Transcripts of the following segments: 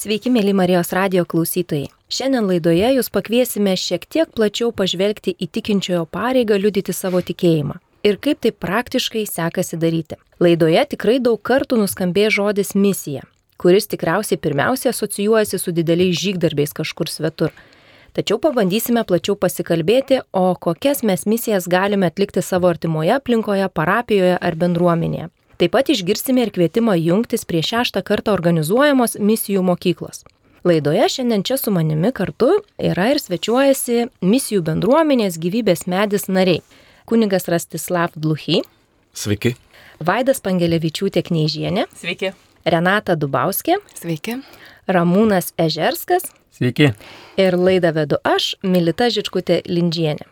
Sveiki, mėly Marijos radio klausytojai. Šiandien laidoje jūs pakviesime šiek tiek plačiau pažvelgti į tikinčiojo pareigą liudyti savo tikėjimą. Ir kaip tai praktiškai sekasi daryti. Laidoje tikrai daug kartų nuskambėjo žodis misija, kuris tikriausiai pirmiausia asocijuojasi su dideliais žygdarbiais kažkur svetur. Tačiau pabandysime plačiau pasikalbėti, o kokias mes misijas galime atlikti savo artimoje aplinkoje, parapijoje ar bendruomenėje. Taip pat išgirsime ir kvietimą jungtis prie šeštą kartą organizuojamos misijų mokyklos. Laidoje šiandien čia su manimi kartu yra ir svečiuojasi misijų bendruomenės gyvybės medis nariai. Kunigas Rastislav Dluchy. Sveiki. Vaidas Pangelevičiūtė Kneižienė. Sveiki. Renata Dubauskė. Sveiki. Ramūnas Ežerskas. Sveiki. Ir laidą vedu aš, Milita Žičkutė Lindžienė.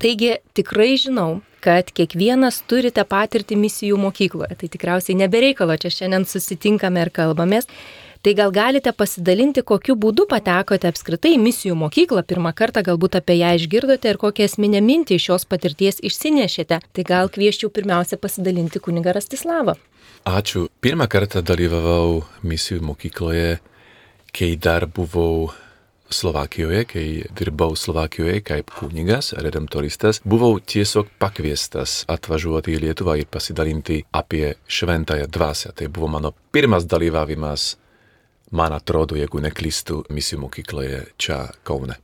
Taigi tikrai žinau, kad kiekvienas turite patirtį misijų mokykloje. Tai tikriausiai nebereikalo, čia šiandien susitinkame ir kalbamės. Tai gal galite pasidalinti, kokiu būdu patekote apskritai į misijų mokyklą, pirmą kartą galbūt apie ją išgirdote ir kokią esminę mintį iš šios patirties išsinešėte. Tai gal kvieščiau pirmiausia pasidalinti kunigą Rastislavą. Ačiū. Pirmą kartą dalyvavau misijų mokykloje, kai dar buvau Slovakijoje, kai dirbau Slovakijoje kaip kunigas, redemptoristas, buvau tiesiog pakviestas atvažiuoti į Lietuvą ir pasidalinti apie šventąją dvasę. Tai buvo mano pirmas dalyvavimas, man atrodo, jeigu neklystu, misijų mokykloje čia Kaune.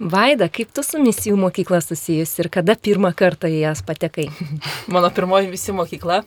Vaida, kaip tu su misijų mokykla susijus ir kada pirmą kartą į jas patekai? Mano pirmoji misijų mokykla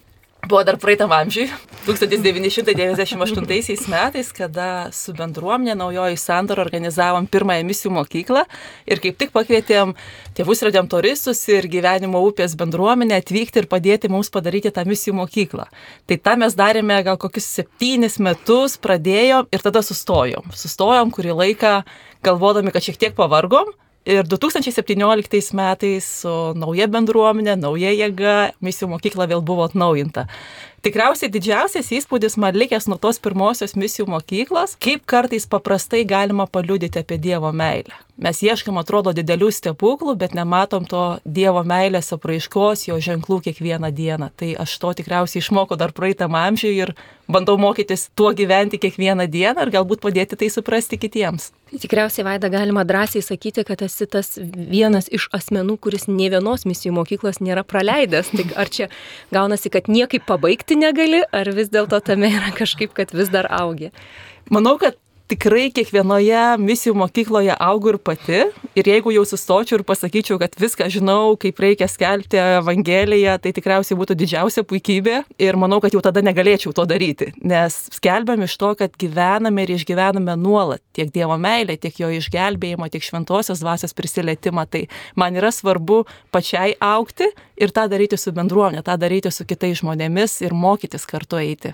buvo dar praeitam amžiui, 1998 metais, kada su bendruomenė naujoji sandora organizavom pirmąją misijų mokyklą ir kaip tik pakvietėm tėvus redemptoristus ir gyvenimo upės bendruomenę atvykti ir padėti mums padaryti tą misijų mokyklą. Tai tą mes darėme gal kokius septynis metus, pradėjom ir tada sustojom. Sustojom kurį laiką galvodami, kad šiek tiek pavargom, Ir 2017 metais su nauja bendruomenė, nauja jėga, misijų mokykla vėl buvo atnaujinta. Tikriausiai didžiausias įspūdis man likęs nuo tos pirmosios misijų mokyklos, kaip kartais paprastai galima paliudyti apie Dievo meilę. Mes ieškam, atrodo, didelių stebuklų, bet nematom to Dievo meilės apraiškos, jo ženklų kiekvieną dieną. Tai aš to tikriausiai išmokau dar praeitam amžiui ir bandau mokytis tuo gyventi kiekvieną dieną ir galbūt padėti tai suprasti kitiems. Tai tikriausiai, Vaida, galima drąsiai sakyti, kad esi tas vienas iš asmenų, kuris ne vienos misijų mokyklos nėra praleidęs. Tai ar čia gaunasi, kad niekaip pabaigti negali, ar vis dėlto tame yra kažkaip, kad vis dar augi? Manau, kad tikrai kiekvienoje misijų mokykloje augu ir pati. Ir jeigu jau sustočiau ir pasakyčiau, kad viską žinau, kaip reikia skelbti Evangeliją, tai tikriausiai būtų didžiausia puikybė. Ir manau, kad jau tada negalėčiau to daryti. Nes skelbiam iš to, kad gyvename ir išgyvename nuolat tiek Dievo meilę, tiek jo išgelbėjimą, tiek šventosios dvasios prisilietimą. Tai man yra svarbu pačiai aukti ir tą daryti su bendruomenė, tą daryti su kitais žmonėmis ir mokytis kartu eiti.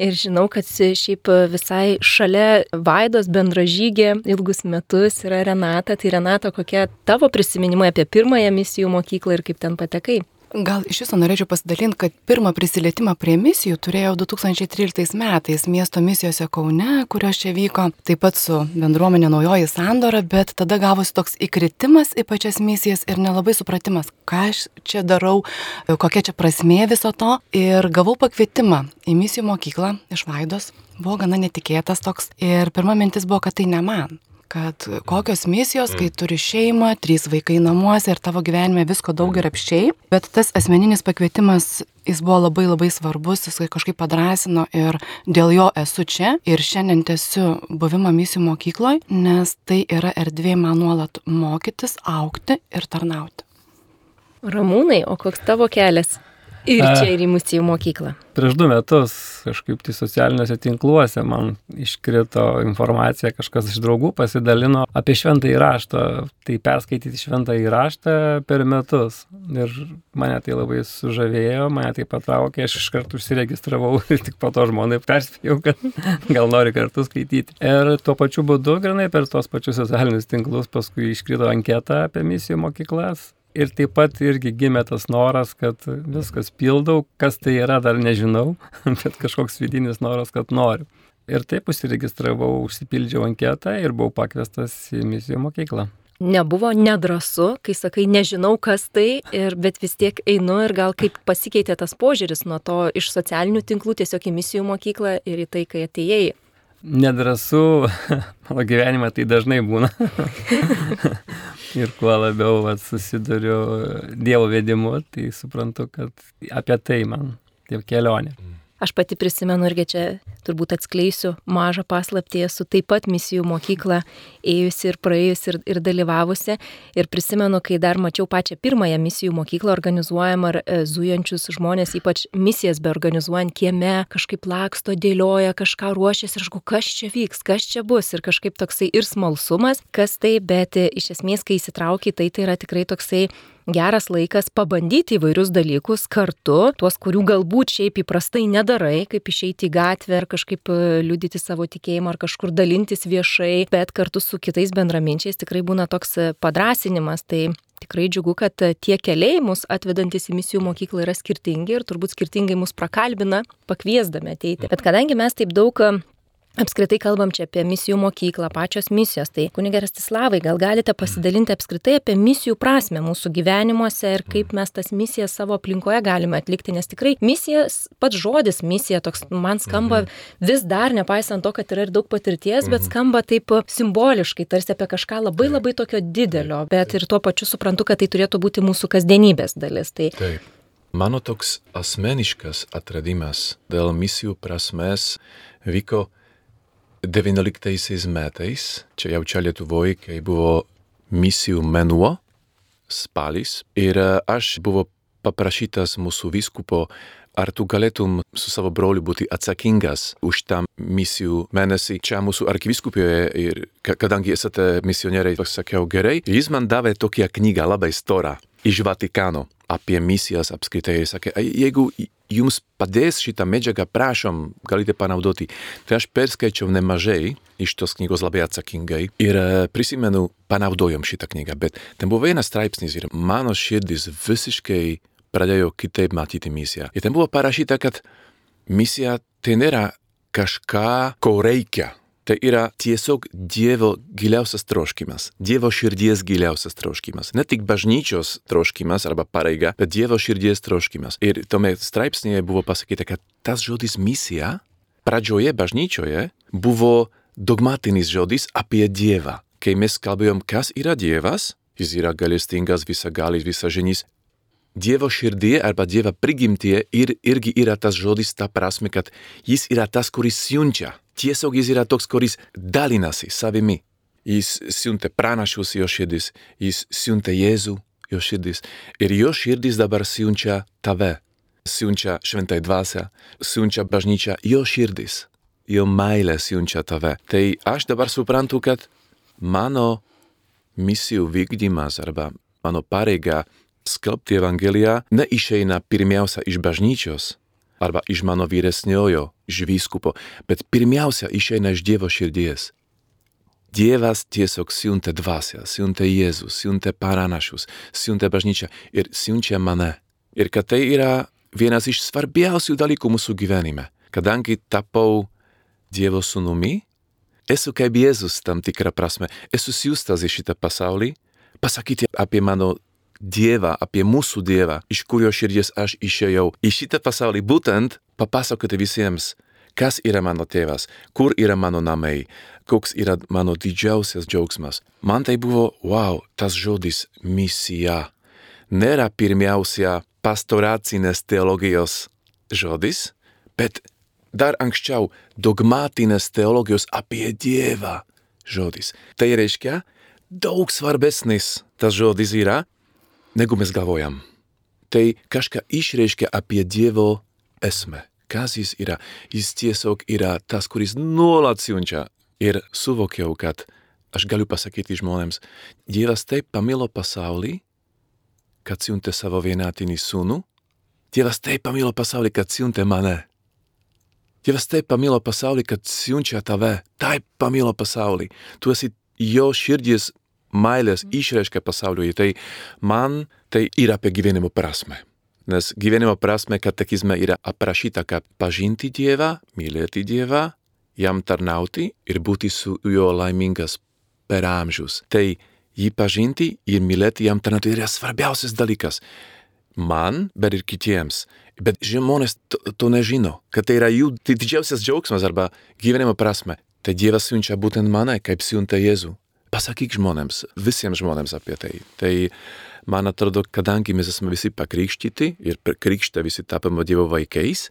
Ir žinau, kad šiaip visai šalia Vaidos bendražygė ilgus metus yra Renata. Tai Renata, kokie tavo prisiminimai apie pirmąją misijų mokyklą ir kaip ten patekai? Gal iš viso norėčiau pasidalinti, kad pirmą prisilietimą prie misijų turėjau 2013 metais miesto misijose Kaune, kurios čia vyko, taip pat su bendruomenė naujoji sandora, bet tada gavosi toks įkritimas į pačias misijas ir nelabai supratimas, ką aš čia darau, kokia čia prasmė viso to. Ir gavau pakvietimą į misijų mokyklą iš Vaidos, buvo gana netikėtas toks ir pirma mintis buvo, kad tai ne man kad kokios misijos, kai turi šeimą, trys vaikai namuose ir tavo gyvenime visko daug ir apščiai, bet tas asmeninis pakvietimas, jis buvo labai labai svarbus, jis kažkaip padrasino ir dėl jo esu čia ir šiandien tęsiu buvimą misijų mokykloje, nes tai yra erdvė man nuolat mokytis, aukti ir tarnauti. Ramūnai, o koks tavo kelias? Ir čia ir į misijų mokyklą. Prieš du metus kažkaip tai socialiniuose tinkluose man iškrito informacija, kažkas iš draugų pasidalino apie šventą įraštą. Tai perskaityti šventą įraštą per metus. Ir mane tai labai sužavėjo, mane tai patraukė, aš iš karto užsiregistravau ir tik po to žmonai perspėjau, kad gal nori kartu skaityti. Ir tuo pačiu būdu, grinai per tos pačius socialinius tinklus, paskui iškrito anketa apie misijų mokyklas Ir taip pat irgi gimė tas noras, kad viskas pildau, kas tai yra, dar nežinau, bet kažkoks vidinis noras, kad noriu. Ir taip užsiregistravau, užsipildžiau anketą ir buvau pakviestas į misijų mokyklą. Nebuvo nedrasu, kai sakai, nežinau, kas tai, ir, bet vis tiek einu ir gal kaip pasikeitė tas požiūris nuo to iš socialinių tinklų tiesiog į misijų mokyklą ir į tai, kai atėjai. Nedrasu, mano gyvenime tai dažnai būna. ir kuo labiau vat, susiduriu Dievo vedimu, tai suprantu, kad apie tai man tai kelionė. Aš pati prisimenu irgi čia turbūt atskleisiu mažą paslaptį, esu taip pat misijų mokyklą ėjusi ir praėjusi ir, ir dalyvavusi. Ir prisimenu, kai dar mačiau pačią pirmąją misijų mokyklą organizuojamą ar e, zujančius žmonės, ypač misijas be organizuojant kieme, kažkaip laksto, dėlioja, kažką ruošiasi ir aš galvoju, kas čia vyks, kas čia bus. Ir kažkaip toksai ir smalsumas, kas tai, bet e, iš esmės, kai įsitraukia, tai tai yra tikrai toksai geras laikas pabandyti įvairius dalykus kartu, tuos, kurių galbūt šiaip įprastai nedarai, kaip išeiti į gatvę ar kažkaip e, liudyti savo tikėjimą ar kažkur dalintis viešai, bet kartu su kitais bendraminčiais tikrai būna toks e, padrasinimas. Tai tikrai džiugu, kad e, tie keliai mus atvedantis į misijų mokyklą yra skirtingi ir turbūt skirtingai mus prakalbina, pakviesdami ateiti. Bet kadangi mes taip daug Apskritai kalbam čia apie misijų mokyklą, pačios misijos. Tai kunigas Stislavai, gal galite pasidalinti apskritai apie misijų prasme mūsų gyvenimuose ir kaip mes tas misijas savo aplinkoje galime atlikti, nes tikrai misijas, pats žodis misija toks man skamba mhm. vis dar, nepaisant to, kad yra ir daug patirties, bet mhm. skamba taip simboliškai, tarsi apie kažką labai labai tokio didelio, bet ir tuo pačiu suprantu, kad tai turėtų būti mūsų kasdienybės dalis. Tai... Taip. Mano toks asmeniškas atradimas dėl misijų prasmės vyko 19 metais, čia jau čia Lietuvoje, kai buvo misijų menuo, spalis, ir aš buvau paprašytas mūsų vyskupo, ar tu galėtum su savo broliu būti atsakingas už tą misijų mėnesį čia mūsų arkivyskupijoje ir kadangi esate misionieriai, pasakiau gerai, jis man davė tokią knygą labai storą iš Vatikano apie misijas apskritai. Sakė, jeigu jums padės šitą medžiagą, prašom, galite panaudoti. Tai aš perskaičiau nemažai iš tos knygos labai atsakingai ir e, prisimenu, panaudojom šitą knygą, bet ten buvo vienas straipsnis ir mano širdis visiškai pradėjo kitaip matyti misiją. Ir ten buvo parašyta, kad misija tai nėra kažką, ko reikia Tai yra tiesiog Dievo giliausias troškimas, Dievo širdies giliausias troškimas. Ne tik bažnyčios troškimas arba pareiga, bet Dievo širdies troškimas. Ir tome straipsnėje buvo pasakyta, kad tas žodis misija pradžioje bažnyčioje buvo dogmatinis žodis apie Dievą. Kai mes kalbėjom, kas yra Dievas, jis yra galestingas, visagalis, visaženys, Dievo širdie arba Dievo prigimtie ir, irgi yra tas žodis, ta prasme, kad jis yra tas, kuris siunčia tiesiog jis yra toks, kuris dalinasi savimi. Jis siuntė pranašus jo širdis, jis siuntė Jėzų jo širdis ir jo širdis dabar siunčia tave, siunčia šventai dvasia, siunčia bažnyčia jo širdis, jo meilė siunčia tave. Tai aš dabar suprantu, kad? Mano misijų vykdymas arba mano pareiga skelbti Evangeliją neišeina pirmiausia iš bažnyčios, arba iš mano vyresniojo, iš vyskupo, bet pirmiausia išeina iš Dievo širdies. Dievas tiesiog siuntė dvasę, siuntė Jėzus, siuntė paranašus, siuntė bažnyčią ir siunčia mane. Ir kad tai yra vienas iš svarbiausių dalykų mūsų gyvenime. Kadangi tapau Dievo sūnumi, esu kaip Jėzus tam tikrą prasme, esu siūstas į šitą pasaulį, pasakyti apie mano Dievą, apie mūsų Dievą, iš kurio širdies aš išėjau į šitą pasaulį, būtent papasakoti visiems, kas yra mano tėvas, kur yra mano namai, koks yra mano didžiausias džiaugsmas. Man tai buvo, wow, tas žodis misija. Nėra pirmiausia pastoracinės teologijos žodis, bet dar anksčiau dogmatinės teologijos apie Dievą žodis. Tai reiškia, daug svarbesnis tas žodis yra negu mes galvojam. Tai kažką išreiškia apie Dievo esmę. Kas jis yra? Jis tiesiog yra tas, kuris nuolat siunčia. Ir suvokiau, kad aš galiu pasakyti žmonėms, Dievas taip pamilo pasaulį, kad siuntė savo vienatinį sūnų. Dievas taip pamilo pasaulį, kad siuntė mane. Dievas taip pamilo pasaulį, kad siunčia tave. Taip pamilo pasaulį. Tu esi jo širdies meilės išreiškia pasauliui, tai man tai yra apie gyvenimo prasme. Nes gyvenimo prasme katekizme yra aprašyta, kaip pažinti Dievą, mylėti Dievą, jam tarnauti ir būti su juo laimingas per amžius. Tai jį pažinti ir mylėti jam tarnauti yra svarbiausias dalykas. Man, bet ir kitiems. Bet žmonės to, to nežino, kad tai yra jų didžiausias džiaugsmas arba gyvenimo prasme. Tai Dievas siunčia būtent mane, kaip siunta Jėzų. Pasakyk žmonėms, visiems žmonėms apie tai. Tai man atrodo, kadangi mes esame visi pakrikštyti ir per krikštą visi tapome Dievo vaikais,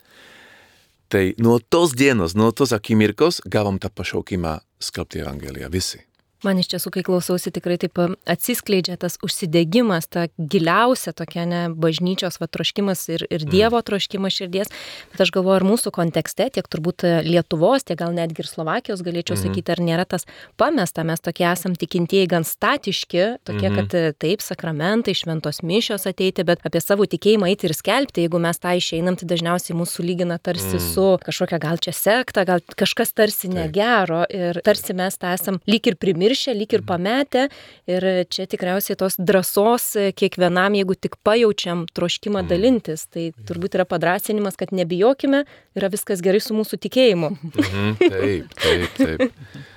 tai nuo tos dienos, nuo tos akimirkos gavom tą pašaukimą skelbti Evangeliją visi. Man iš tiesų, kai klausausi, tikrai taip atsiskleidžia tas užsidegimas, ta giliausia tokia ne bažnyčios va, troškimas ir, ir Dievo troškimas širdies. Bet aš galvoju, ar mūsų kontekste, tiek turbūt Lietuvos, tiek gal netgi ir Slovakijos, galėčiau mhm. sakyti, ar nėra tas pamesta, mes tokie esam tikintieji gan statiški, tokie, mhm. kad taip, sakramentai, šventos mišios ateiti, bet apie savo tikėjimą eiti ir skelbti, jeigu mes tą išeinam, tai dažniausiai mūsų lygina tarsi mhm. su kažkokia gal čia sekta, gal kažkas tarsi negero ir tarsi mes tą esam lyg ir primiršę pamiršę, lyg ir pametę. Ir čia tikriausiai tos drąsos kiekvienam, jeigu tik pajaučiam troškimą mhm. dalintis, tai turbūt yra padrasinimas, kad nebijokime, yra viskas gerai su mūsų tikėjimu. Mhm, taip, taip, taip.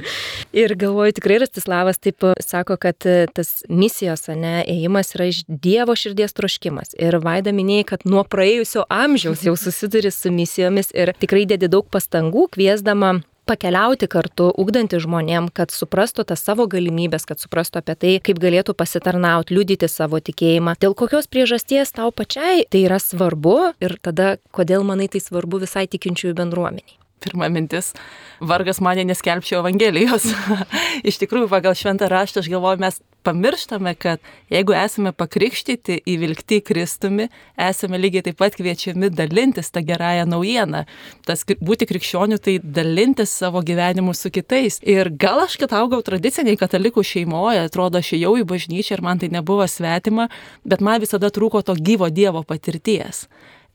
ir galvoju, tikrai Rastislavas taip sako, kad tas misijos, ne, ėjimas yra iš Dievo širdies troškimas. Ir Vaida minėjai, kad nuo praėjusio amžiaus jau susiduri su misijomis ir tikrai dedi daug pastangų, kviesdama pakeliauti kartu, ugdanti žmonėm, kad suprastų tas savo galimybės, kad suprastų apie tai, kaip galėtų pasitarnauti, liudyti savo tikėjimą. Dėl kokios priežasties tau pačiai tai yra svarbu ir tada kodėl manai tai svarbu visai tikinčiųjų bendruomeniai pirma mintis, vargas mane neskelbčiau Evangelijos. Iš tikrųjų, pagal šventą raštą aš galvoju, mes pamirštame, kad jeigu esame pakrikštyti, įvilgti Kristumi, esame lygiai taip pat kviečiami dalintis tą gerąją naujieną. Tas būti krikščioniu, tai dalintis savo gyvenimu su kitais. Ir gal aš, kad augau tradiciniai katalikų šeimoje, atrodo, aš jau į bažnyčią ir man tai nebuvo svetima, bet man visada trūko to gyvo Dievo patirties.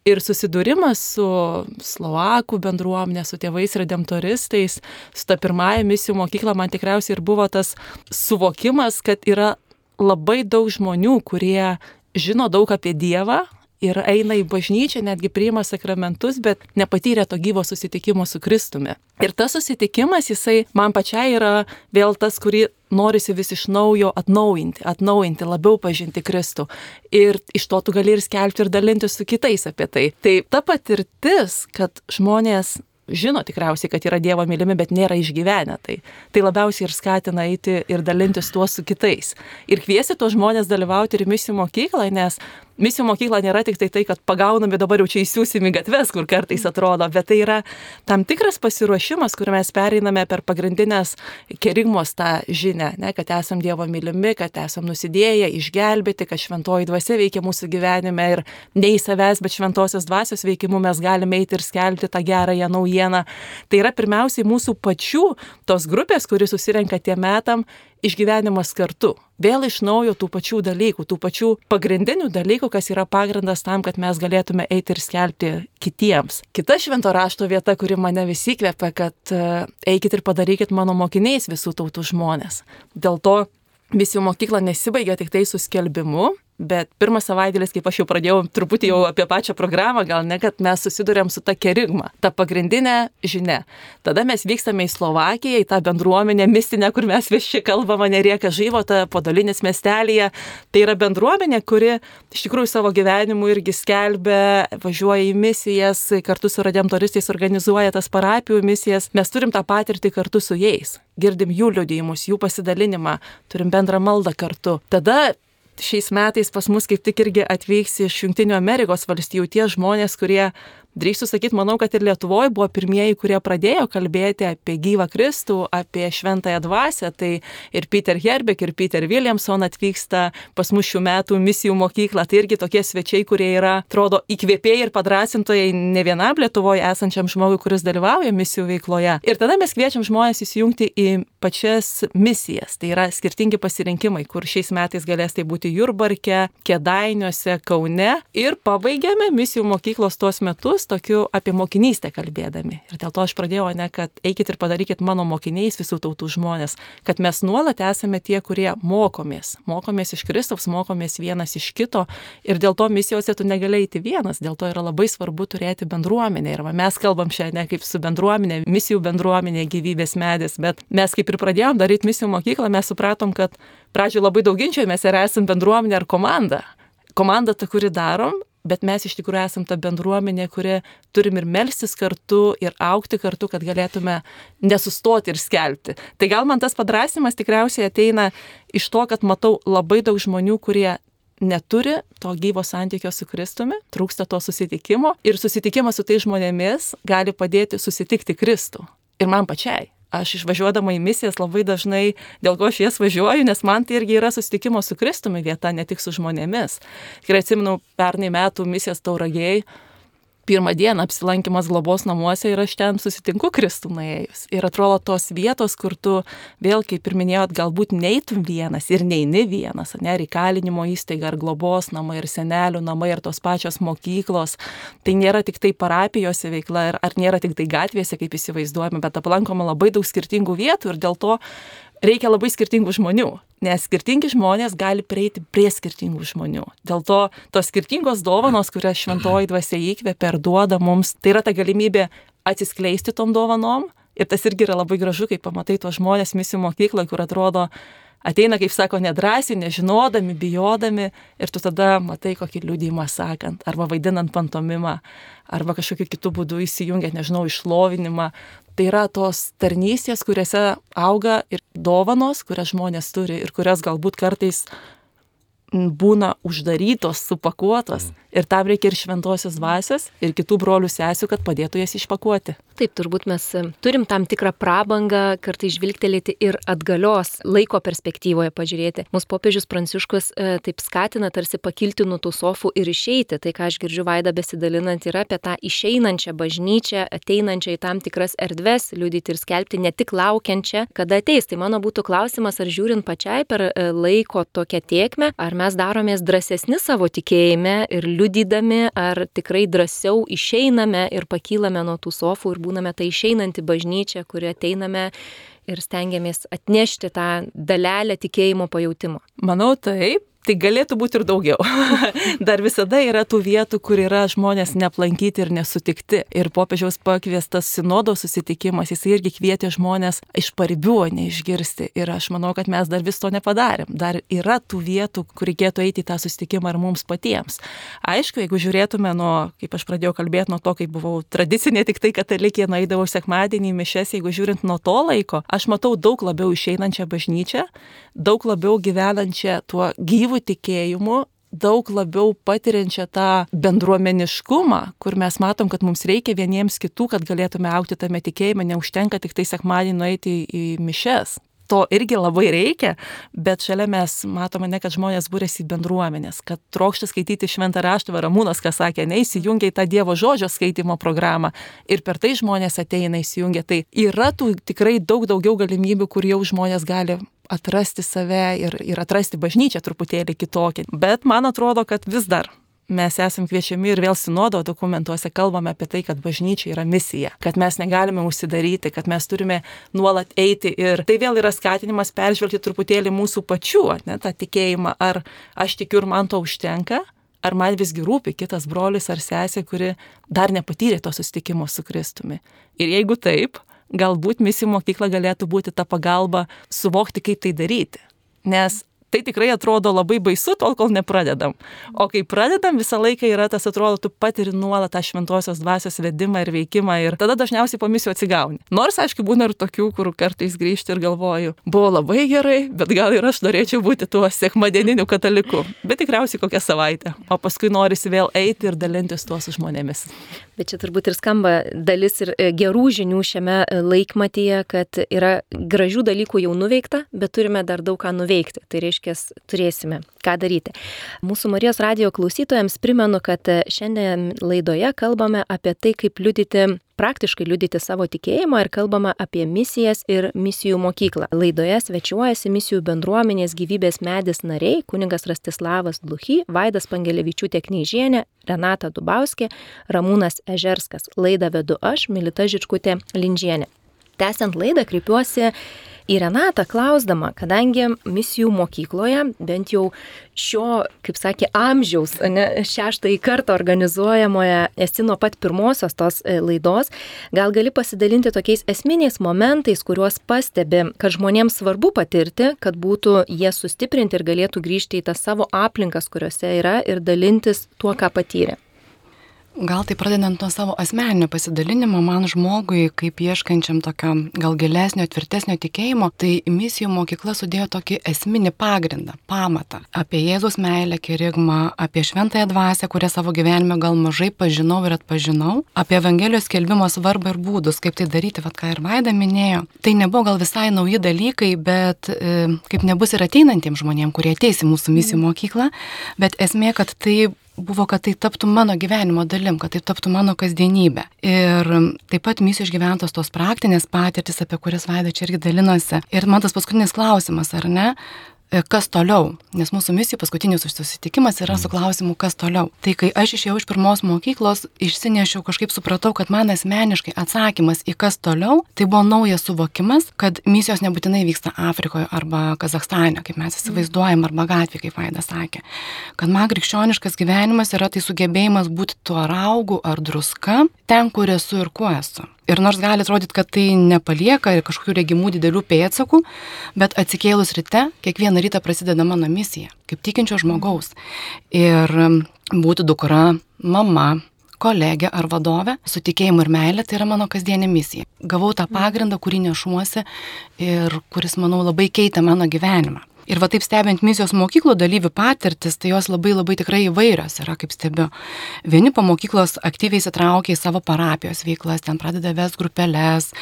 Ir susidūrimas su Slovakų bendruomenė, su tėvais redemptoristais, su ta pirmąja misijų mokykla man tikriausiai ir buvo tas suvokimas, kad yra labai daug žmonių, kurie žino daug apie Dievą, ir eina į bažnyčią, netgi priima sakramentus, bet nepatyrė to gyvo susitikimo su Kristumi. Ir tas susitikimas, jisai man pačiai yra vėl tas, kurį norisi vis iš naujo atnaujinti, atnaujinti, labiau pažinti Kristų. Ir iš to tu gali ir skelbti ir dalinti su kitais apie tai. Tai ta patirtis, kad žmonės žino tikriausiai, kad yra Dievo mylimi, bet nėra išgyvenę. Tai, tai labiausiai ir skatina eiti ir dalintis tuo su kitais. Ir kviesi tuos žmonės dalyvauti ir misijų mokykloje, nes misijų mokykla nėra tik tai tai, kad pagaunami dabar jau čia įsiūsimi gatves, kur kartais atrodo, bet tai yra tam tikras pasiruošimas, kur mes pereiname per pagrindinės kerigmos tą žinę, ne, kad esam Dievo mylimi, kad esam nusidėję, išgelbėti, kad šventoji dvasia veikia mūsų gyvenime ir ne į savęs, bet šventosios dvasios veikimu mes galime eiti ir skelbti tą gerąją naujieną. Tai yra pirmiausiai mūsų pačių tos grupės, kuri susirenka tiem metam išgyvenimas kartu. Vėl iš naujo tų pačių dalykų, tų pačių pagrindinių dalykų, kas yra pagrindas tam, kad mes galėtume eiti ir skelbti kitiems. Kita švento rašto vieta, kuri mane visi kvepia, kad e, eikit ir padarykit mano mokiniais visų tautų žmonės. Dėl to misijų mokykla nesibaigia tik tai su skelbimu, Bet pirmas savaitėlis, kaip aš jau pradėjau truputį jau apie pačią programą, gal ne, kad mes susidurėm su ta kerigma, ta pagrindinė žinia. Tada mes vykstame į Slovakiją, į tą bendruomenę mistinę, kur mes visi kalbame, nerieka žyvota, podolinės miestelėje. Tai yra bendruomenė, kuri iš tikrųjų savo gyvenimu irgi skelbia, važiuoja į misijas, kartu su redemptoristais organizuoja tas parapijų misijas. Mes turim tą patirtį kartu su jais. Girdim jų liudijimus, jų pasidalinimą, turim bendrą maldą kartu. Tada šiais metais pas mus kaip tik irgi atvyks iš Junktinių Amerikos valstijų tie žmonės, kurie drįstu sakyti, manau, kad ir Lietuvoje buvo pirmieji, kurie pradėjo kalbėti apie gyvą Kristų, apie šventąją dvasę. Tai ir Peter Herbek, ir Peter Williamson atvyksta pas mus šių metų misijų mokyklą. Tai irgi tokie svečiai, kurie yra, atrodo, įkvėpėjai ir padrasintojai ne vienam Lietuvoje esančiam žmogui, kuris dalyvauja misijų veikloje. Ir tada mes kviečiam žmonės įsijungti į pačias misijas. Tai yra skirtingi pasirinkimai, kur šiais metais galės tai būti Jurbarke, Kedainiuose, Kaune. Ir pabaigėme misijų mokyklos tuos metus tokiu apie mokinystę kalbėdami. Ir dėl to aš pradėjau, ne, kad eikit ir padarykit mano mokiniais visų tautų žmonės, kad mes nuolat esame tie, kurie mokomės. Mokomės iš Kristaus, mokomės vienas iš kito ir dėl to misijose tu negali eiti vienas, dėl to yra labai svarbu turėti bendruomenę. Ir mes kalbam šiandien kaip su bendruomenė, misijų bendruomenė, gyvybės medis, bet mes kaip ir pradėjom daryti misijų mokyklą, mes supratom, kad pradžioje labai daug ginčiojomės, ar esam bendruomenė ar komanda komanda, ta, kuri darom, bet mes iš tikrųjų esam ta bendruomenė, kuri turim ir melstis kartu, ir aukti kartu, kad galėtume nesustoti ir skelbti. Tai gal man tas padrasimas tikriausiai ateina iš to, kad matau labai daug žmonių, kurie neturi to gyvo santykio su Kristumi, trūksta to susitikimo ir susitikimas su tais žmonėmis gali padėti susitikti Kristų. Ir man pačiai aš išvažiuodama į misijas labai dažnai, dėl ko aš jas važiuoju, nes man tai irgi yra susitikimo su Kristumi vieta, ne tik su žmonėmis. Ir atsimenu, pernai metų misijas tauragėjai, pirmą dieną apsilankimas globos namuose ir aš ten susitinku Kristų nuėjus. Ir atrodo tos vietos, kur tu vėl, kaip ir minėjot, galbūt neitum vienas ir neini vienas, ne, įkalinimo įstaiga ar globos namai ir senelių namai ir tos pačios mokyklos. Tai nėra tik tai parapijose veikla ar, ar nėra tik tai gatvėse, kaip įsivaizduojame, bet aplankoma labai daug skirtingų vietų ir dėl to reikia labai skirtingų žmonių, nes skirtingi žmonės gali prieiti prie skirtingų žmonių. Dėl to tos skirtingos dovanos, kurias šventoji dvasia įkvėpia ir duoda mums, tai yra ta galimybė atsiskleisti tom dovanom. Ir tas irgi yra labai gražu, kai pamatai tos žmonės misijų mokykloje, kur atrodo, ateina, kaip sako, nedrasiai, nežinodami, bijodami ir tu tada matai kokį liūdimą sakant, arba vaidinant pantomimą, arba kažkokiu kitų būdų įsijungiant, nežinau, išlovinimą. Tai yra tos tarnystės, kuriuose auga ir dovanos, kurias žmonės turi ir kurias galbūt kartais būna uždarytos, supakuotos. Mm. Ir tam reikia ir šventosios dvasios, ir kitų brolių sesių, kad padėtų jas išpakuoti. Taip, turbūt mes e, turim tam tikrą prabangą kartai žvilgtelėti ir atgalios laiko perspektyvoje pažiūrėti. Mūsų popiežius Pranciškus e, taip skatina tarsi pakilti nuo tų sofų ir išeiti. Tai, ką aš girdžiu Vaida besidalinant, yra apie tą išeinančią bažnyčią, ateinančią į tam tikras erdves, liudyti ir skelbti, ne tik laukiančią, kada ateis. Tai mano būtų klausimas, ar žiūrint pačiai per e, laiko tokią tiekmę, ar mes daromės drąsesni savo tikėjime ir liudydami, ar tikrai drąsiau išeiname ir pakylame nuo tų sofų ir būname tai išeinanti bažnyčia, kurie ateiname ir stengiamės atnešti tą dalelę tikėjimo pajūtimo. Manau taip, Tai galėtų būti ir daugiau. Dar visada yra tų vietų, kur yra žmonės neaplankyti ir nesutikti. Ir popiežiaus pakviestas sinodo susitikimas, jis irgi kvietė žmonės iš paribių, o ne išgirsti. Ir aš manau, kad mes dar vis to nepadarėm. Dar yra tų vietų, kur reikėtų eiti į tą susitikimą ir mums patiems. Aišku, jeigu žiūrėtume nuo, kaip aš pradėjau kalbėti, nuo to, kai buvau tradicinė tik tai katalikė, nueidavau sekmadienį mišes, jeigu žiūrint nuo to laiko, aš matau daug labiau išeinančią bažnyčią, daug labiau gyvenančią tuo gyvu gyvu tikėjimu daug labiau patiriančią tą bendruomeniškumą, kur mes matom, kad mums reikia vieniems kitų, kad galėtume aukti tame tikėjime, neužtenka tik tai sekmadienį nueiti į mišes to irgi labai reikia, bet šalia mes matome ne, kad žmonės būrėsi bendruomenės, kad trokšta skaityti šventą raštą, Ramūnas, kas sakė, neįsijungia į tą Dievo žodžio skaitimo programą ir per tai žmonės ateina įsijungia. Tai yra tų tikrai daug daugiau galimybių, kur jau žmonės gali atrasti save ir, ir atrasti bažnyčią truputėlį kitokį. Bet man atrodo, kad vis dar mes esam kviečiami ir vėl sinodo dokumentuose kalbame apie tai, kad bažnyčia yra misija, kad mes negalime užsidaryti, kad mes turime nuolat eiti ir tai vėl yra skatinimas peržvelgti truputėlį mūsų pačių, ne, tą tikėjimą, ar aš tikiu ir man to užtenka, ar man visgi rūpi kitas brolis ar sesė, kuri dar nepatyrė to susitikimo su Kristumi. Ir jeigu taip, galbūt misijų mokykla galėtų būti ta pagalba suvokti, kaip tai daryti. Nes tai tikrai atrodo labai baisu, tol kol nepradedam. O kai pradedam, visą laiką yra tas, atrodo, tu patiri nuolat tą šventosios dvasios vedimą ir veikimą ir tada dažniausiai po misijų atsigauni. Nors, aišku, būna ir tokių, kur kartais grįžti ir galvoju, buvo labai gerai, bet gal ir aš norėčiau būti tuo sekmadieniniu kataliku. Bet tikriausiai kokią savaitę. O paskui norisi vėl eiti ir dalintis tuo su žmonėmis. Bet čia turbūt ir skamba dalis ir e, gerų žinių šiame e, laikmatyje, kad yra gražių dalykų jau nuveikta, bet turime dar daug ką nuveikti. Tai reiškia, turėsime ką daryti. Mūsų Marijos radio klausytojams primenu, kad e, šiandien laidoje kalbame apie tai, kaip liudyti praktiškai liudyti savo tikėjimą ir kalbama apie misijas ir misijų mokyklą. Laidoje svečiuojasi misijų bendruomenės gyvybės medis nariai - kuningas Rastislavas Dluchy, Vaidas Pangelevičiūtė Knyžienė, Renata Dubauskė, Ramūnas Ežerskas. Laidą vedu aš, Milita Žičkutė Lindžienė. Tęsiant laidą kreipiuosi į Renatą klausdama, kadangi misijų mokykloje, bent jau šio, kaip sakė, amžiaus, ne, šeštąjį kartą organizuojamoje, esi nuo pat pirmosios tos e, laidos, gal gali pasidalinti tokiais esminiais momentais, kuriuos pastebi, kad žmonėms svarbu patirti, kad būtų jie sustiprinti ir galėtų grįžti į tas savo aplinkas, kuriuose yra ir dalintis tuo, ką patyrė. Gal tai pradedant nuo savo asmeninio pasidalinimo, man žmogui, kaip ieškančiam tokio gal gilesnio, tvirtesnio tikėjimo, tai misijų mokykla sudėjo tokį esminį pagrindą, pamatą apie Jėzus meilę, kerigmą, apie šventąją dvasę, kurią savo gyvenime gal mažai pažinau ir atpažinau, apie Evangelijos skelbimo svarbą ir būdus, kaip tai daryti, vad ką ir Vaida minėjo. Tai nebuvo gal visai nauji dalykai, bet e, kaip nebus ir ateinantiems žmonėms, kurie ateis į mūsų misijų mokyklą, bet esmė, kad tai buvo, kad tai taptų mano gyvenimo dalim, kad tai taptų mano kasdienybė. Ir taip pat misijų išgyventos tos praktinės patirtis, apie kurias Vaida čia irgi dalinosi. Ir man tas paskutinis klausimas, ar ne? E, kas toliau, nes mūsų misijų paskutinis susitikimas yra su klausimu, kas toliau. Tai kai aš išėjau iš pirmos mokyklos, išsinešiau, kažkaip supratau, kad man asmeniškai atsakymas į kas toliau, tai buvo naujas suvokimas, kad misijos nebūtinai vyksta Afrikoje arba Kazakstane, kaip mes įsivaizduojam, arba gatvėje, kaip Vaida sakė. Kad man krikščioniškas gyvenimas yra tai sugebėjimas būti tuo raugu ar druska ten, kur esu ir kuo esu. Ir nors gali atrodyti, kad tai nepalieka ir kažkokių regimų didelių pėdsakų, bet atsikėlus ryte, kiekvieną rytą prasideda mano misija, kaip tikinčio žmogaus. Ir būti dukra, mama, kolegė ar vadovė su tikėjimu ir meilė, tai yra mano kasdienė misija. Gavau tą pagrindą, kurį nešuosi ir kuris, manau, labai keitė mano gyvenimą. Ir va taip stebint misijos mokyklų dalyvių patirtis, tai jos labai labai tikrai įvairios yra, kaip stebiu. Vieni po mokyklos aktyviai įsitraukia į savo parapijos veiklas, ten pradeda ves grupelės,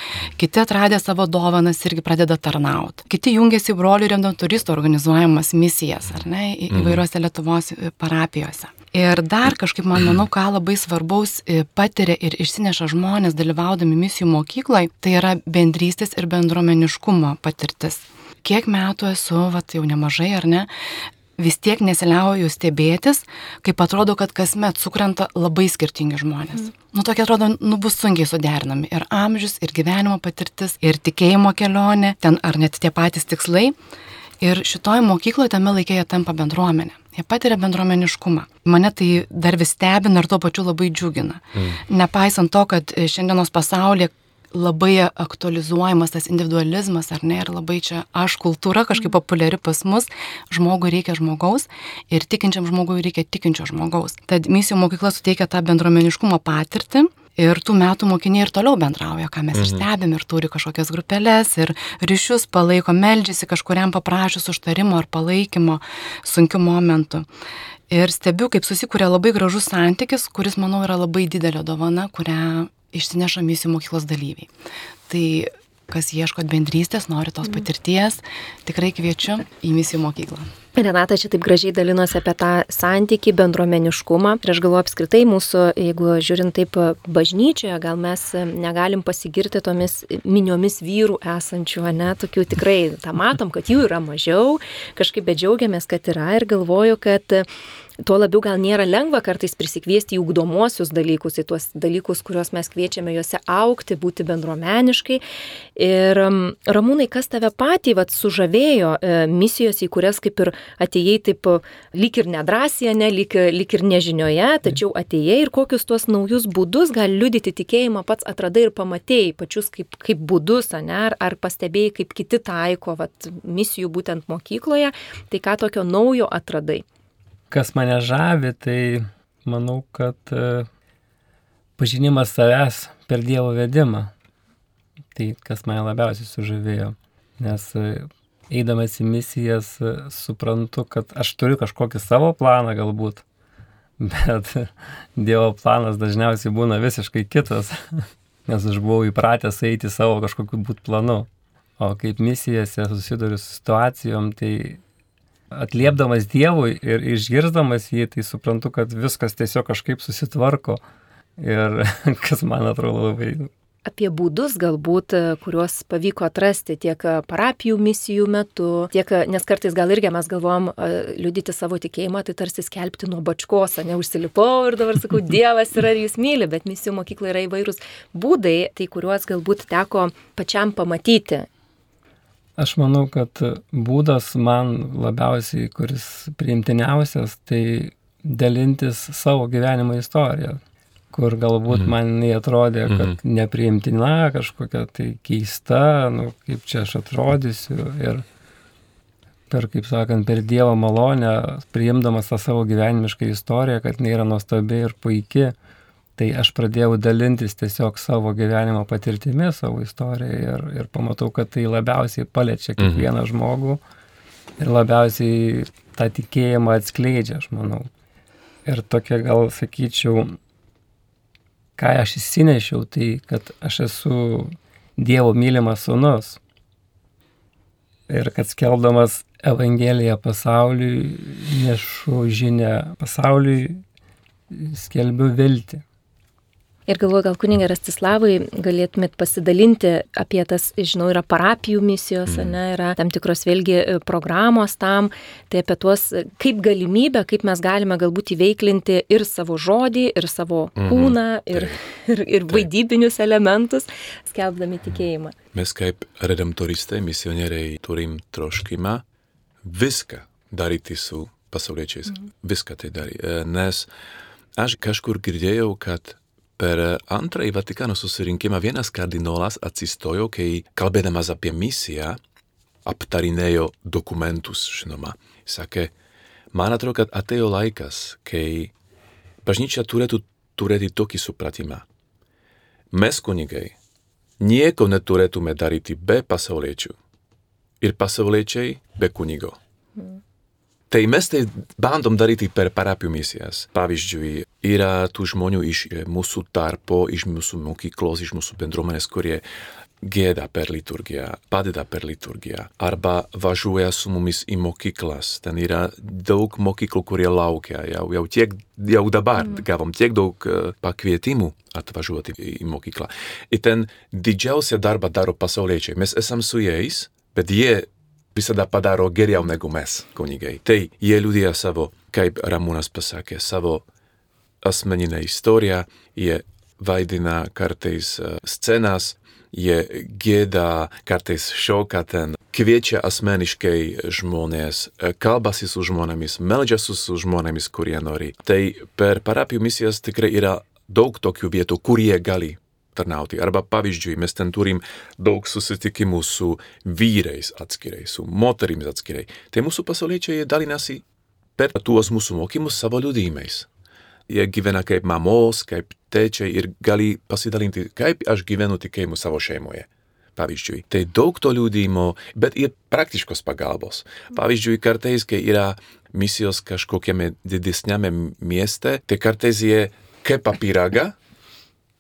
kiti atradę savo dovanas irgi pradeda tarnauti. Kiti jungiasi į brolių remdanturistų organizuojamas misijas, ar ne, į, mhm. įvairiuose Lietuvos e, parapijose. Ir dar kažkaip man manau, ką labai svarbaus e, patiria ir išsineša žmonės dalyvaudami misijų mokykloje, tai yra bendrystės ir bendruomeniškumo patirtis kiek metų esu, vat jau nemažai ar ne, vis tiek nesiliauju stebėtis, kaip atrodo, kad kasmet sukrenta labai skirtingi žmonės. Mm. Nu, tokie atrodo, nu, bus sunkiai suderinami. Ir amžius, ir gyvenimo patirtis, ir tikėjimo kelionė, ten ar net tie patys tikslai. Ir šitoje mokykloje tame laikėje tampa bendruomenė. Jie patiria bendruomeniškumą. Mane tai dar vis stebina ir tuo pačiu labai džiugina. Mm. Nepaisant to, kad šiandienos pasaulyje labai aktualizuojamas tas individualizmas, ar ne, ir labai čia aš kultūra kažkaip populiari pas mus, žmogui reikia žmogaus ir tikinčiam žmogui reikia tikinčio žmogaus. Tad misijų mokykla suteikia tą bendruomeniškumo patirtį. Ir tų metų mokiniai ir toliau bendrauja, ką mes mhm. ir stebim, ir turi kažkokias grupelės, ir ryšius palaiko, meldžiasi kažkuriam paprašus užtarimo ar palaikymo sunkiu momentu. Ir stebiu, kaip susikūrė labai gražus santykis, kuris, manau, yra labai didelė dovana, kurią išsineša misijų mokyklos dalyviai. Tai kas ieškot bendrystės, nori tos mhm. patirties, tikrai kviečiu į misijų mokyklą. Renata čia taip gražiai dalinosi apie tą santyki, bendruomeniškumą. Ir aš galvoju apskritai mūsų, jeigu žiūrint taip bažnyčioje, gal mes negalim pasigirti tomis miniomis vyrų esančių, ne, tokių tikrai tą matom, kad jų yra mažiau, kažkaip bedžiaugiamės, kad yra. Ir galvoju, kad tuo labiau gal nėra lengva kartais prisikviesti į ugdomosius dalykus, į tuos dalykus, kuriuos mes kviečiame juose aukti, būti bendruomeniškai. Ir ramūnai, kas tave patį vat, sužavėjo e, misijos, į kurias kaip ir atėjai taip lyg ir nedrasija, ne, lyg, lyg ir nežinioje, tačiau atėjai ir kokius tuos naujus būdus gali liudyti tikėjimą pats atradai ir pamatėjai pačius kaip, kaip būdus, ne, ar, ar pastebėjai, kaip kiti taiko vat, misijų būtent mokykloje, tai ką tokio naujo atradai kas mane žavi, tai manau, kad e, pažinimas savęs per Dievo vedimą. Tai kas mane labiausiai sužavėjo. Nes e, eidamas į misijas e, suprantu, kad aš turiu kažkokį savo planą galbūt, bet Dievo planas dažniausiai būna visiškai kitas, nes aš buvau įpratęs eiti savo kažkokiu būt planu. O kaip misijose susiduriu su situacijom, tai atliepdamas Dievui ir išgirdamas jį, tai suprantu, kad viskas tiesiog kažkaip susitvarko. Ir kas man atrodo labai apie būdus galbūt, kuriuos pavyko atrasti tiek parapijų misijų metu, tiek, nes kartais gal irgi mes galvom liudyti savo tikėjimą, tai tarsi skelbti nuo bačkos, neužsilipau ir dabar sakau, Dievas yra ir jūs myli, bet misijų mokykla yra įvairūs būdai, tai kuriuos galbūt teko pačiam pamatyti Aš manau, kad būdas man labiausiai, kuris priimtiniausias, tai dalintis savo gyvenimo istoriją, kur galbūt mm. man neatrodė, kad mm. nepriimtina, kažkokia tai keista, nu, kaip čia aš atrodysiu. Ir per, kaip sakant, per Dievo malonę, priimdamas tą savo gyvenimišką istoriją, kad jinai yra nuostabi ir puikia, tai aš pradėjau dalintis tiesiog savo gyvenimo patirtimi, savo istoriją ir, ir pamatau, kad tai labiausiai paliečia mhm. kiekvieną mhm. žmogų ir labiausiai tą tikėjimą atskleidžia, aš manau. Ir tokia gal sakyčiau, ką aš įsinešiau, tai kad aš esu Dievo mylimas sunus. Ir kad skeldamas Evangeliją pasauliui, nešu žinę pasauliui, skelbiu viltį. Ir galvoju, gal kuninga Rastislavai galėtumėt pasidalinti apie tas, žinau, yra parapijų misijos, mm. ne, yra tam tikros vėlgi e, programos tam, tai apie tuos kaip galimybę, kaip mes galime galbūt įveiklinti ir savo žodį, ir savo mm. kūną, ir, tai. ir, ir vaidybinius elementus, skelbdami tikėjimą. Mes kaip redemptoristai, misionieriai turim troškimą viską daryti su pasauliečiais, mm. viską tai daryti, e, nes aš kažkur girdėjau, kad Per antrąjį Vatikano susirinkimą vienas kardinolas atsistojo, kai kalbėdamas apie misiją aptarinėjo dokumentus, žinoma. Sakė, man atrodo, kad atėjo laikas, kai bažnyčia turėtų turėti tokį supratimą. Mes kunigai nieko neturėtume daryti be pasauliečių ir pasauliečiai be kunigo. Mm. Tai mes tai bandom daryti per parapijų misijas. Pavyzdžiui, yra tų žmonių iš e, mūsų tarpo, iš mūsų mokyklos, iš mūsų bendruomenės, kurie gėda per liturgiją, padeda per liturgiją, arba važiuoja su mumis į mokyklas. Ten yra daug mokyklų, kurie laukia. Jau, jau, tiek, jau dabar mm. gavom tiek daug e, pakvietimų atvažiuoti į mokyklą. Ir ten didžiausią darbą daro pasauliečiai. Mes esam su jais, bet jie visada padaro geriau negu mes, kunigai. Tai jie liudija savo, kaip Ramūnas pasakė, savo asmeninę istoriją, jie vaidina kartais uh, scenas, jie gėda, kartais šoka ten, kviečia asmeniškai žmonės, uh, kalbasi su žmonėmis, meldžiasi su žmonėmis, kurie nori. Tai per parapijų misijas tikrai yra daug tokių vietų, kur jie gali tarnauti. Arba pavyzdžiui, mes ten turim daug susitikimų su vyrais atskirai, su moterimis atskirai. Tai mūsų pasauliečiai dalinasi per tuos mūsų mokymus savo liudymais. Jie gyvena kaip mamos, kaip tėčiai ir gali pasidalinti, kaip aš gyvenu tikėjimu savo šeimoje. Pavyzdžiui, tai daug to liūdimo, bet ir praktiškos pagalbos. Pavyzdžiui, kartais, kai yra misijos kažkokiame didesniame mieste, tai kartais jie kepa pyragą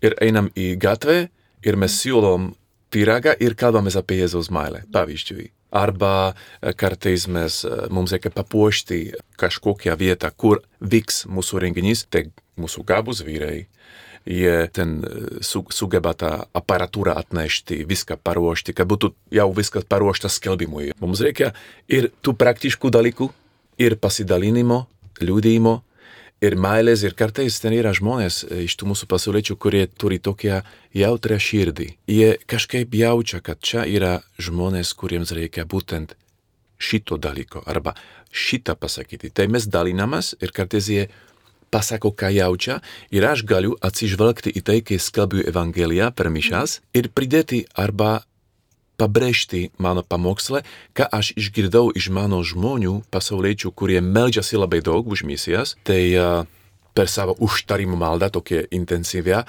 ir einam į gatvę ir mes siūlom pyragą ir kalbamės apie Jėzaus meilę, pavyzdžiui. Arba e, kartais mes, e, mums reikia papuošti kažkokią vietą, kur vyks mūsų renginys, tai mūsų gabus vyrai, jie ten e, su, sugeba tą aparatūrą atnešti, viską paruošti, kad būtų jau viskas paruošta skelbimui. Mums reikia ir tų praktiškų dalykų, ir pasidalinimo, liūdėjimo, ir meilės, ir kartais ten yra žmonės e, iš tų mūsų pasauliečių, kurie turi tokią jautrę širdį. Jie kažkaip jaučia, kad čia yra žmonės, kuriems reikia būtent šito dalyko arba šitą pasakyti. Tai mes dalinamas ir kartais jie pasako, ką jaučia ir aš galiu atsižvelgti į tai, kai skalbiu Evangeliją per mišas ir pridėti arba pabrėžti mano pamoksle, ką aš išgirdau iš mano žmonių, pasauliečių, kurie meldžiasi labai daug už misijas, tai uh, per savo užtarimų maldą, tokia intensyvia,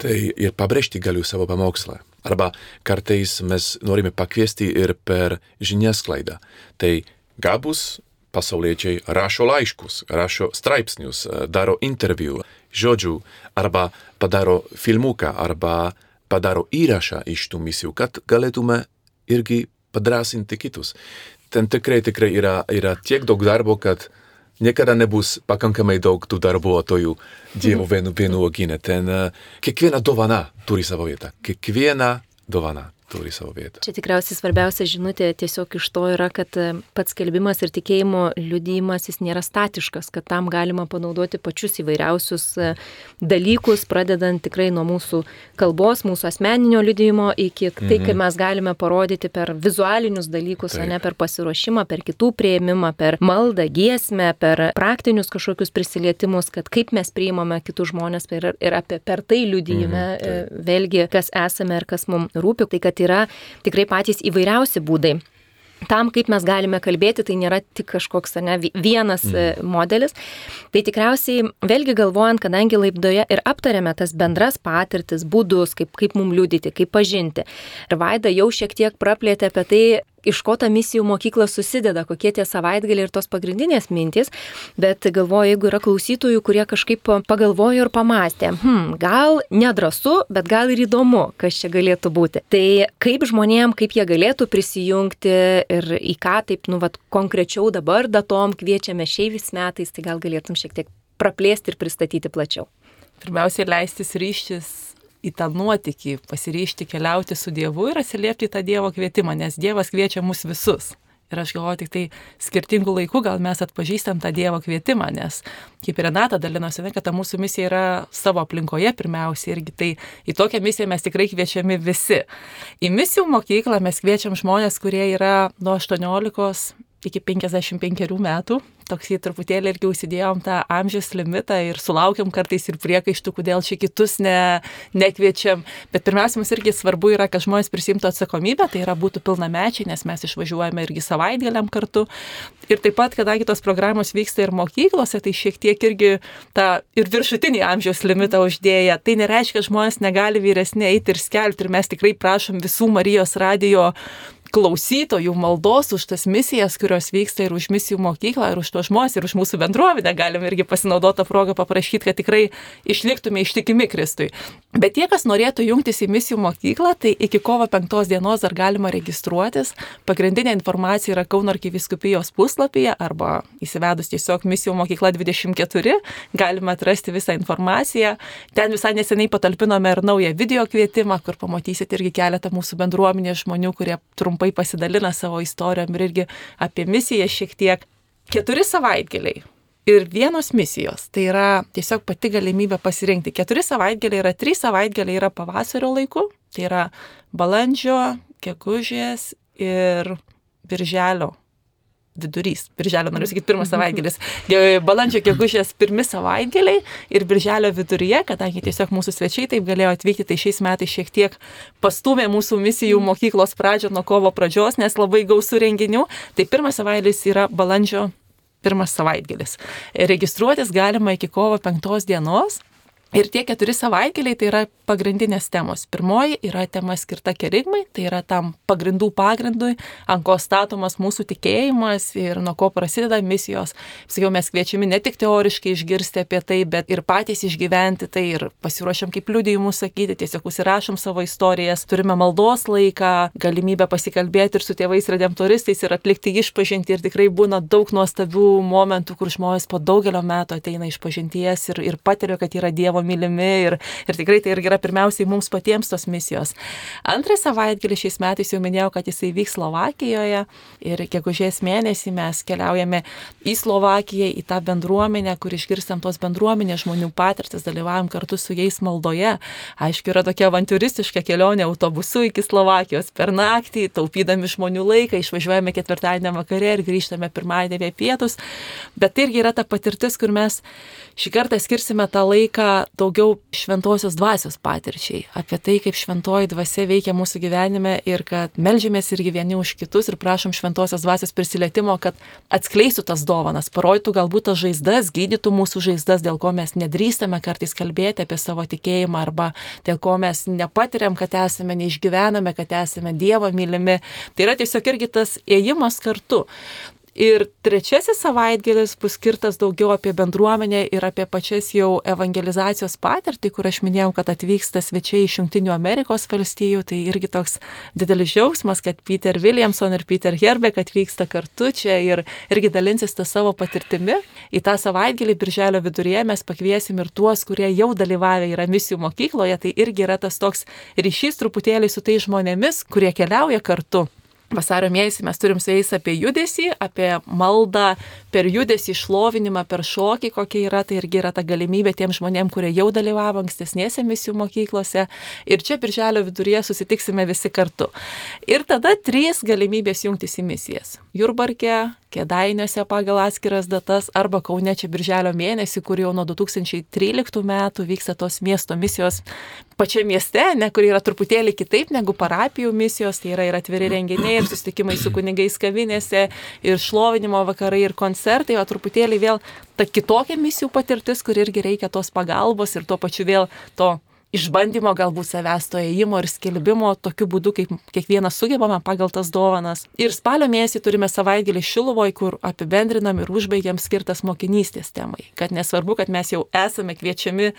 tai ir pabrėžti galiu savo pamokslą. Arba kartais mes norime pakviesti ir per žiniasklaidą. Tai gabus pasauliečiai rašo laiškus, rašo straipsnius, daro interviu, žodžių, arba padaro filmuką, arba padaro įrašą iš tų misijų, kad galėtume irgi padrasinti kitus. Ten tikrai, tikrai yra, yra tiek daug darbo, kad niekada nebus pakankamai daug tų darbuotojų Dievo vienu, vienu ogine. Ten uh, kiekviena dovana turi savo vietą. Kiekviena dovana. Turi savo vietą. Čia tikriausiai svarbiausia žinutė tiesiog iš to yra, kad e, pats kelbimas ir tikėjimo liudyjimas jis nėra statiškas, kad tam galima panaudoti pačius įvairiausius e, dalykus, pradedant tikrai nuo mūsų kalbos, mūsų asmeninio liudijimo iki tai, Mhm. kai mes galime parodyti per vizualinius dalykus, o Taip. ne per pasiruošimą, per kitų prieimimą, per maldą, giesmę, per praktinius kažkokius prisilietimus, kad kaip mes priimame kitus žmonės ir, ir apie per tai liudijime Mhm, taip. e, vėlgi, kas esame ir kas mums rūpi. Tai kad yra tikrai patys įvairiausi būdai. Tam, kaip mes galime kalbėti, tai nėra tik kažkoks ne, vi- vienas mm. modelis. Tai tikriausiai, vėlgi galvojant, kadangi laipdoje ir aptarėme tas bendras patirtis, būdus, kaip, kaip mums liudyti, kaip pažinti. Ir Vaida jau šiek tiek praplėtė apie tai, iš ko ta misijų mokykla susideda, kokie tie savaitgaliai ir tos pagrindinės mintys, bet galvoju, jeigu yra klausytojų, kurie kažkaip pagalvojo ir pamastė, hm, gal nedrasu, bet gal ir įdomu, kas čia galėtų būti. Tai kaip žmonėm, kaip jie galėtų prisijungti ir į ką taip, nu, vat, konkrečiau dabar datom kviečiame šiais metais, tai gal galėtum šiek tiek praplėsti ir pristatyti plačiau. Pirmiausiai leistis ryštis į tą nuotykį, pasiryšti keliauti su Dievu ir atsiliepti į tą Dievo kvietimą, nes Dievas kviečia mus visus. Ir aš galvoju, tik tai skirtingų laikų gal mes atpažįstam tą Dievo kvietimą, nes kaip ir Renata dalinosi, ne, kad ta mūsų misija yra savo aplinkoje pirmiausia irgi tai į tokią misiją mes tikrai kviečiami visi. Į misijų mokyklą mes kviečiam žmonės, kurie yra nuo 18 iki 55 metų. Toks į truputėlį irgi užsidėjom tą amžiaus limitą ir sulaukiam kartais ir priekaištų, kodėl čia kitus ne, nekviečiam. Bet pirmiausia, mums irgi svarbu yra, kad žmonės prisimtų atsakomybę, tai yra būtų pilnamečiai, nes mes išvažiuojame irgi savaitgaliam kartu. Ir taip pat, kadangi tos programos vyksta ir mokyklose, tai šiek tiek irgi tą ir viršutinį amžiaus limitą uždėję. Tai nereiškia, kad žmonės negali vyresnė eiti ir skelbti. Ir mes tikrai prašom visų Marijos radio klausytojų maldos už tas misijas, kurios vyksta ir už misijų mokyklą, ir už tuos žmonės, ir už mūsų bendruomenę. Galim irgi pasinaudoti tą progą paprašyti, kad tikrai išliktume ištikimi Kristui. Bet tie, kas norėtų jungtis į misijų mokyklą, tai iki kovo 5 dienos dar galima registruotis. Pagrindinė informacija yra Kauno arkiviskupijos puslapyje arba įsivedus tiesiog misijų mokykla 24, galima atrasti visą informaciją. Ten visai neseniai patalpinome ir naują video kvietimą, kur pamatysite irgi keletą mūsų bendruomenės žmonių, kurie trumpai trumpai pasidalina savo istorijom ir irgi apie misiją šiek tiek. Keturi savaitgaliai ir vienos misijos. Tai yra tiesiog pati galimybė pasirinkti. Keturi savaitgaliai yra, trys savaitgaliai yra pavasario laiku, tai yra balandžio, gegužės ir birželio vidurys. Birželio, noriu sakyti, pirmas savaitgalis. Ge- Balandžio gegužės pirmi savaitgaliai ir birželio viduryje, kadangi tiesiog mūsų svečiai taip galėjo atvykti, tai šiais metais šiek tiek pastumė mūsų misijų mokyklos pradžią nuo kovo pradžios, nes labai gausų renginių. Tai pirmas savaitgalis yra balandžio pirmas savaitgalis. Registruotis galima iki kovo penktos dienos. Ir tie keturi savaitgaliai tai yra pagrindinės temos. Pirmoji yra tema skirta kerigmai, tai yra tam pagrindų pagrindui, ant ko statomas mūsų tikėjimas ir nuo ko prasideda misijos. Sakiau, mes kviečiami ne tik teoriškai išgirsti apie tai, bet ir patys išgyventi tai ir pasiruošiam kaip liudijimus sakyti, tiesiog užsirašom savo istorijas, turime maldos laiką, galimybę pasikalbėti ir su tėvais redemptoristais ir atlikti išpažinti ir tikrai būna daug nuostabių momentų, kur žmonės po daugelio metų ateina iš pažinties ir, ir patiria, kad yra Dievo mylimi ir, ir tikrai tai irgi yra pirmiausiai mums patiems tos misijos. Antrą savaitgalį šiais metais jau minėjau, kad jisai vyks Slovakijoje ir gegužės mėnesį mes keliaujame į Slovakiją, į tą bendruomenę, kur išgirstam tos bendruomenės žmonių patirtis, dalyvaujam kartu su jais maldoje. Aišku, yra tokia avantūristiška kelionė autobusu iki Slovakijos per naktį, taupydami žmonių laiką, išvažiuojame ketvirtadienį vakare ir grįžtame pirmadienį apie pietus. Bet tai irgi yra ta patirtis, kur mes šį kartą skirsime tą laiką daugiau šventosios dvasios patirčiai, apie tai, kaip šventoji dvasia veikia mūsų gyvenime ir kad melžiamės irgi vieni už kitus ir prašom šventosios dvasios prisilietimo, kad atskleistų tas dovanas, parodytų galbūt tas žaizdas, gydytų mūsų žaizdas, dėl ko mes nedrįstame kartais kalbėti apie savo tikėjimą arba dėl ko mes nepatiriam, kad esame, neišgyvename, kad esame Dievo mylimi. Tai yra tiesiog irgi tas ėjimas kartu. Ir trečiasis savaitgalis bus skirtas daugiau apie bendruomenę ir apie pačias jau evangelizacijos patirtį, kur aš minėjau, kad atvyksta svečiai iš Junktinių Amerikos valstijų. Tai irgi toks didelis džiaugsmas, kad Peter Williamson ir Peter Herbeck atvyksta kartu čia ir irgi dalinsis tą savo patirtimi. Į tą savaitgalį, birželio viduryje, mes pakviesim ir tuos, kurie jau dalyvavę yra misijų mokykloje. Tai irgi yra tas toks ryšys truputėlį su tais žmonėmis, kurie keliauja kartu vasario mėnesį mes turim su jais apie judesį, apie maldą per judesį, išlovinimą, per šokį, kokia yra, tai irgi yra ta galimybė tiem žmonėm, kurie jau dalyvavo ankstesnėse misijų mokyklose. Ir čia birželio viduryje susitiksime visi kartu. Ir tada trys galimybės jungtis į misijas. Jurbarke, Kėdainiuose pagal atskiras datas arba Kaune čia birželio mėnesį, kur jau nuo 2013 metų vyksta tos miesto misijos pačiame mieste, ne, kur yra truputėlį kitaip negu parapijų misijos, tai yra ir atviri renginiai, ir susitikimai su kunigais kavinėse, ir šlovinimo vakarai, ir koncertai, o truputėlį vėl ta kitokia misijų patirtis, kur irgi reikia tos pagalbos ir tuo pačiu vėl to išbandymo galbūt savęs to ėjimo ir skelbimo tokiu būdu, kaip kiekvienas sugebame pagal tas dovanas. Ir spalio mėnesį turime savaitgalį Šiluvoj, kur apibendrinam ir užbaigiam skirtas mokinystės temai. Kad nesvarbu, kad mes jau esame kviečiami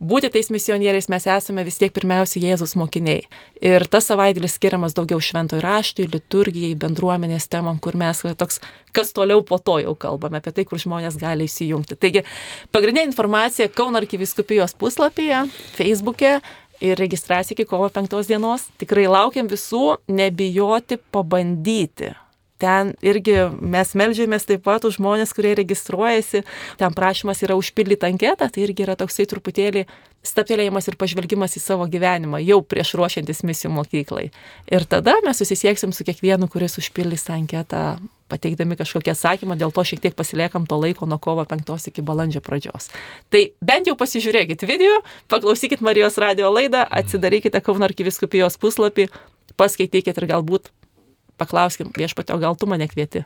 būti tais misionieriais, mes esame vis tiek pirmiausia Jėzus mokiniai. Ir tas savaitgalis skiriamas daugiau šventojų raštui, liturgijai, bendruomenės temam, kur mes toks, kas toliau po to jau kalbame apie tai, kur žmonės gali įsijungti. Taigi, pagrindinė informacija Kauno arkiviskupijos puslapyje, Facebook'e laukia ir registracija iki kovo 5 dienos. Tikrai laukiam visų, nebijoti pabandyti. Ten irgi mes melžiamės taip pat už žmonės, kurie registruojasi. Ten prašymas yra užpildyti anketą, tai irgi yra toksai truputėlį staptelėjimas ir pažvelgimas į savo gyvenimą jau prieš ruošiantis misijų mokyklai. Ir tada mes susisieksim su kiekvienu, kuris užpildys tą anketą pateikdami kažkokią atsakymą, dėl to šiek tiek pasiliekam to laiko nuo kovo 5 iki balandžio pradžios. Tai bent jau pasižiūrėkit video, paklausykit Marijos radio laidą, atsidarykite Kauno arkiviskupijos puslapį, paskaitykit ir galbūt paklauskim viešpatio, gal tu mane kvieti.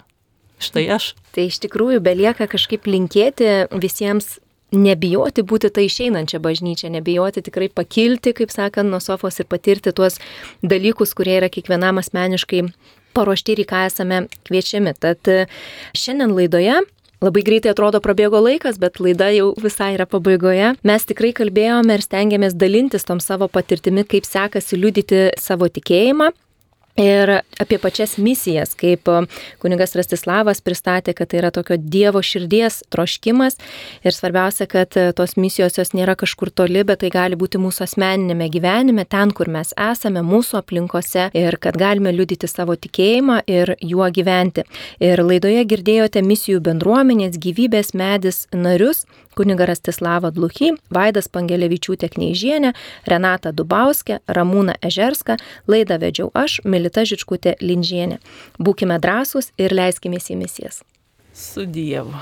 Štai aš. Tai iš tikrųjų belieka kažkaip linkėti visiems nebijoti būti tai išeinančią bažnyčią, nebijoti tikrai pakilti, kaip sakant, nuo sofos ir patirti tuos dalykus, kurie yra kiekvienam asmeniškai paruošti ir į ką esame kviečiami. Tad e, šiandien laidoje Labai greitai atrodo prabėgo laikas, bet laida jau visai yra pabaigoje. Mes tikrai kalbėjome ir stengiamės dalintis tom savo patirtimi, kaip sekasi liudyti savo tikėjimą, Ir apie pačias misijas, kaip kunigas Rastislavas pristatė, kad tai yra tokio Dievo širdies troškimas. Ir svarbiausia, kad tos misijos jos nėra kažkur toli, bet tai gali būti mūsų asmeninėme gyvenime, ten, kur mes esame, mūsų aplinkose. Ir kad galime liudyti savo tikėjimą ir juo gyventi. Ir laidoje girdėjote misijų bendruomenės gyvybės medis narius, kuniga Rastislava Dluchy, Vaidas Pangelevičiūtė Kneižienė, Renata Dubauskė, Ramūna Ežerska, laidą vedžiau aš, Milita Žičkutė Linžienė. Būkime drąsūs ir leiskime į misijas. Su Dievu.